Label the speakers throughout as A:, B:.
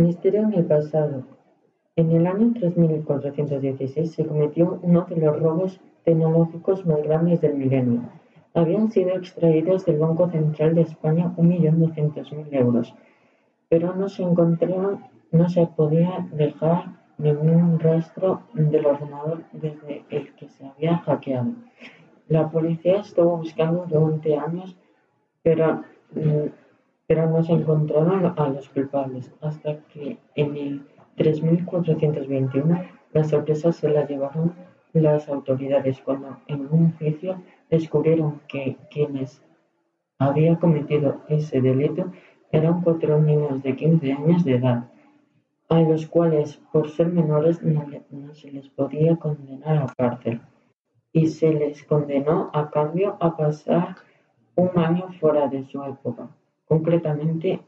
A: Misterio en el pasado. En el año 3416 se cometió uno de los robos tecnológicos más grandes del milenio. Habían sido extraídos del Banco Central de España un millón doscientos mil euros, pero no se encontró, no se podía dejar ningún rastro del ordenador desde el que se había hackeado. La policía estuvo buscando durante años, pero mm, pero no se encontraron a los culpables, hasta que en el 3421 la sorpresa se la llevaron las autoridades cuando en un juicio descubrieron que quienes habían cometido ese delito eran cuatro niños de 15 años de edad, a los cuales por ser menores no, no se les podía condenar a cárcel y se les condenó a cambio a pasar un año fuera de su época. Concretamente,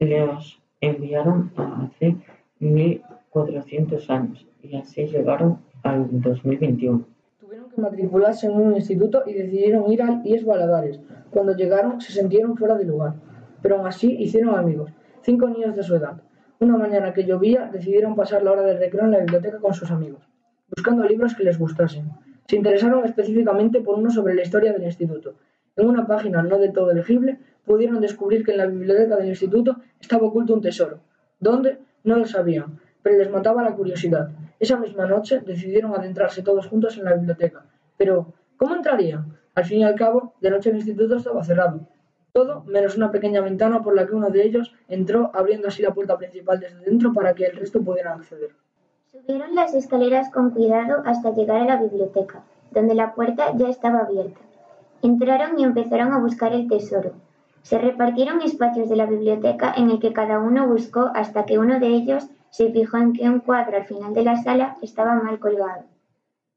A: los enviaron hace mil cuatrocientos años y así llegaron al 2021.
B: Tuvieron que matricularse en un instituto y decidieron ir al IES Valadares. Cuando llegaron se sintieron fuera de lugar, pero aún así hicieron amigos, cinco niños de su edad. Una mañana que llovía decidieron pasar la hora del recreo en la biblioteca con sus amigos, buscando libros que les gustasen. Se interesaron específicamente por uno sobre la historia del instituto. En una página no de todo legible pudieron descubrir que en la biblioteca del instituto estaba oculto un tesoro. ¿Dónde? No lo sabían, pero les mataba la curiosidad. Esa misma noche decidieron adentrarse todos juntos en la biblioteca. Pero, ¿cómo entrarían? Al fin y al cabo, de noche el instituto estaba cerrado. Todo menos una pequeña ventana por la que uno de ellos entró abriendo así la puerta principal desde dentro para que el resto pudieran acceder.
C: Subieron las escaleras con cuidado hasta llegar a la biblioteca, donde la puerta ya estaba abierta. Entraron y empezaron a buscar el tesoro. Se repartieron espacios de la biblioteca en el que cada uno buscó hasta que uno de ellos se fijó en que un cuadro al final de la sala estaba mal colgado.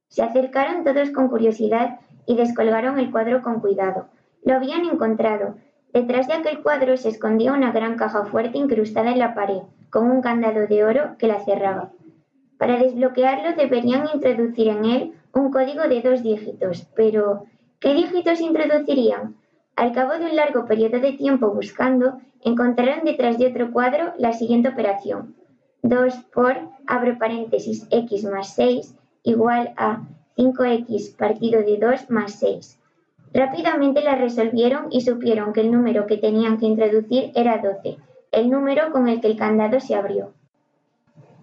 C: Se acercaron todos con curiosidad y descolgaron el cuadro con cuidado. Lo habían encontrado. Detrás de aquel cuadro se escondía una gran caja fuerte incrustada en la pared, con un candado de oro que la cerraba. Para desbloquearlo deberían introducir en él un código de dos dígitos, pero ¿qué dígitos introducirían? Al cabo de un largo periodo de tiempo buscando, encontraron detrás de otro cuadro la siguiente operación: 2 por, abro paréntesis, x más 6 igual a 5x partido de 2 más 6. Rápidamente la resolvieron y supieron que el número que tenían que introducir era 12, el número con el que el candado se abrió.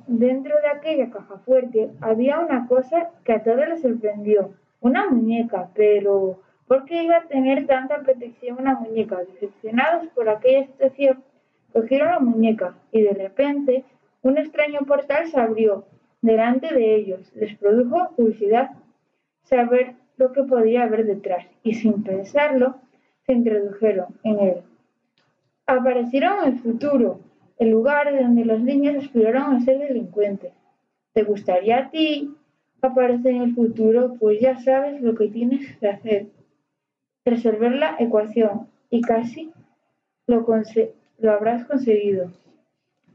D: Dentro de aquella caja fuerte había una cosa que a todos les sorprendió, una muñeca, pero ¿Por qué iba a tener tanta protección una muñeca? Decepcionados por aquella situación, cogieron la muñeca y de repente un extraño portal se abrió delante de ellos. Les produjo curiosidad saber lo que podía haber detrás y sin pensarlo se introdujeron en él. Aparecieron en el futuro, el lugar donde los niños aspiraron a ser delincuentes. ¿Te gustaría a ti aparecer en el futuro? Pues ya sabes lo que tienes que hacer resolver la ecuación y casi lo, lo habrás conseguido.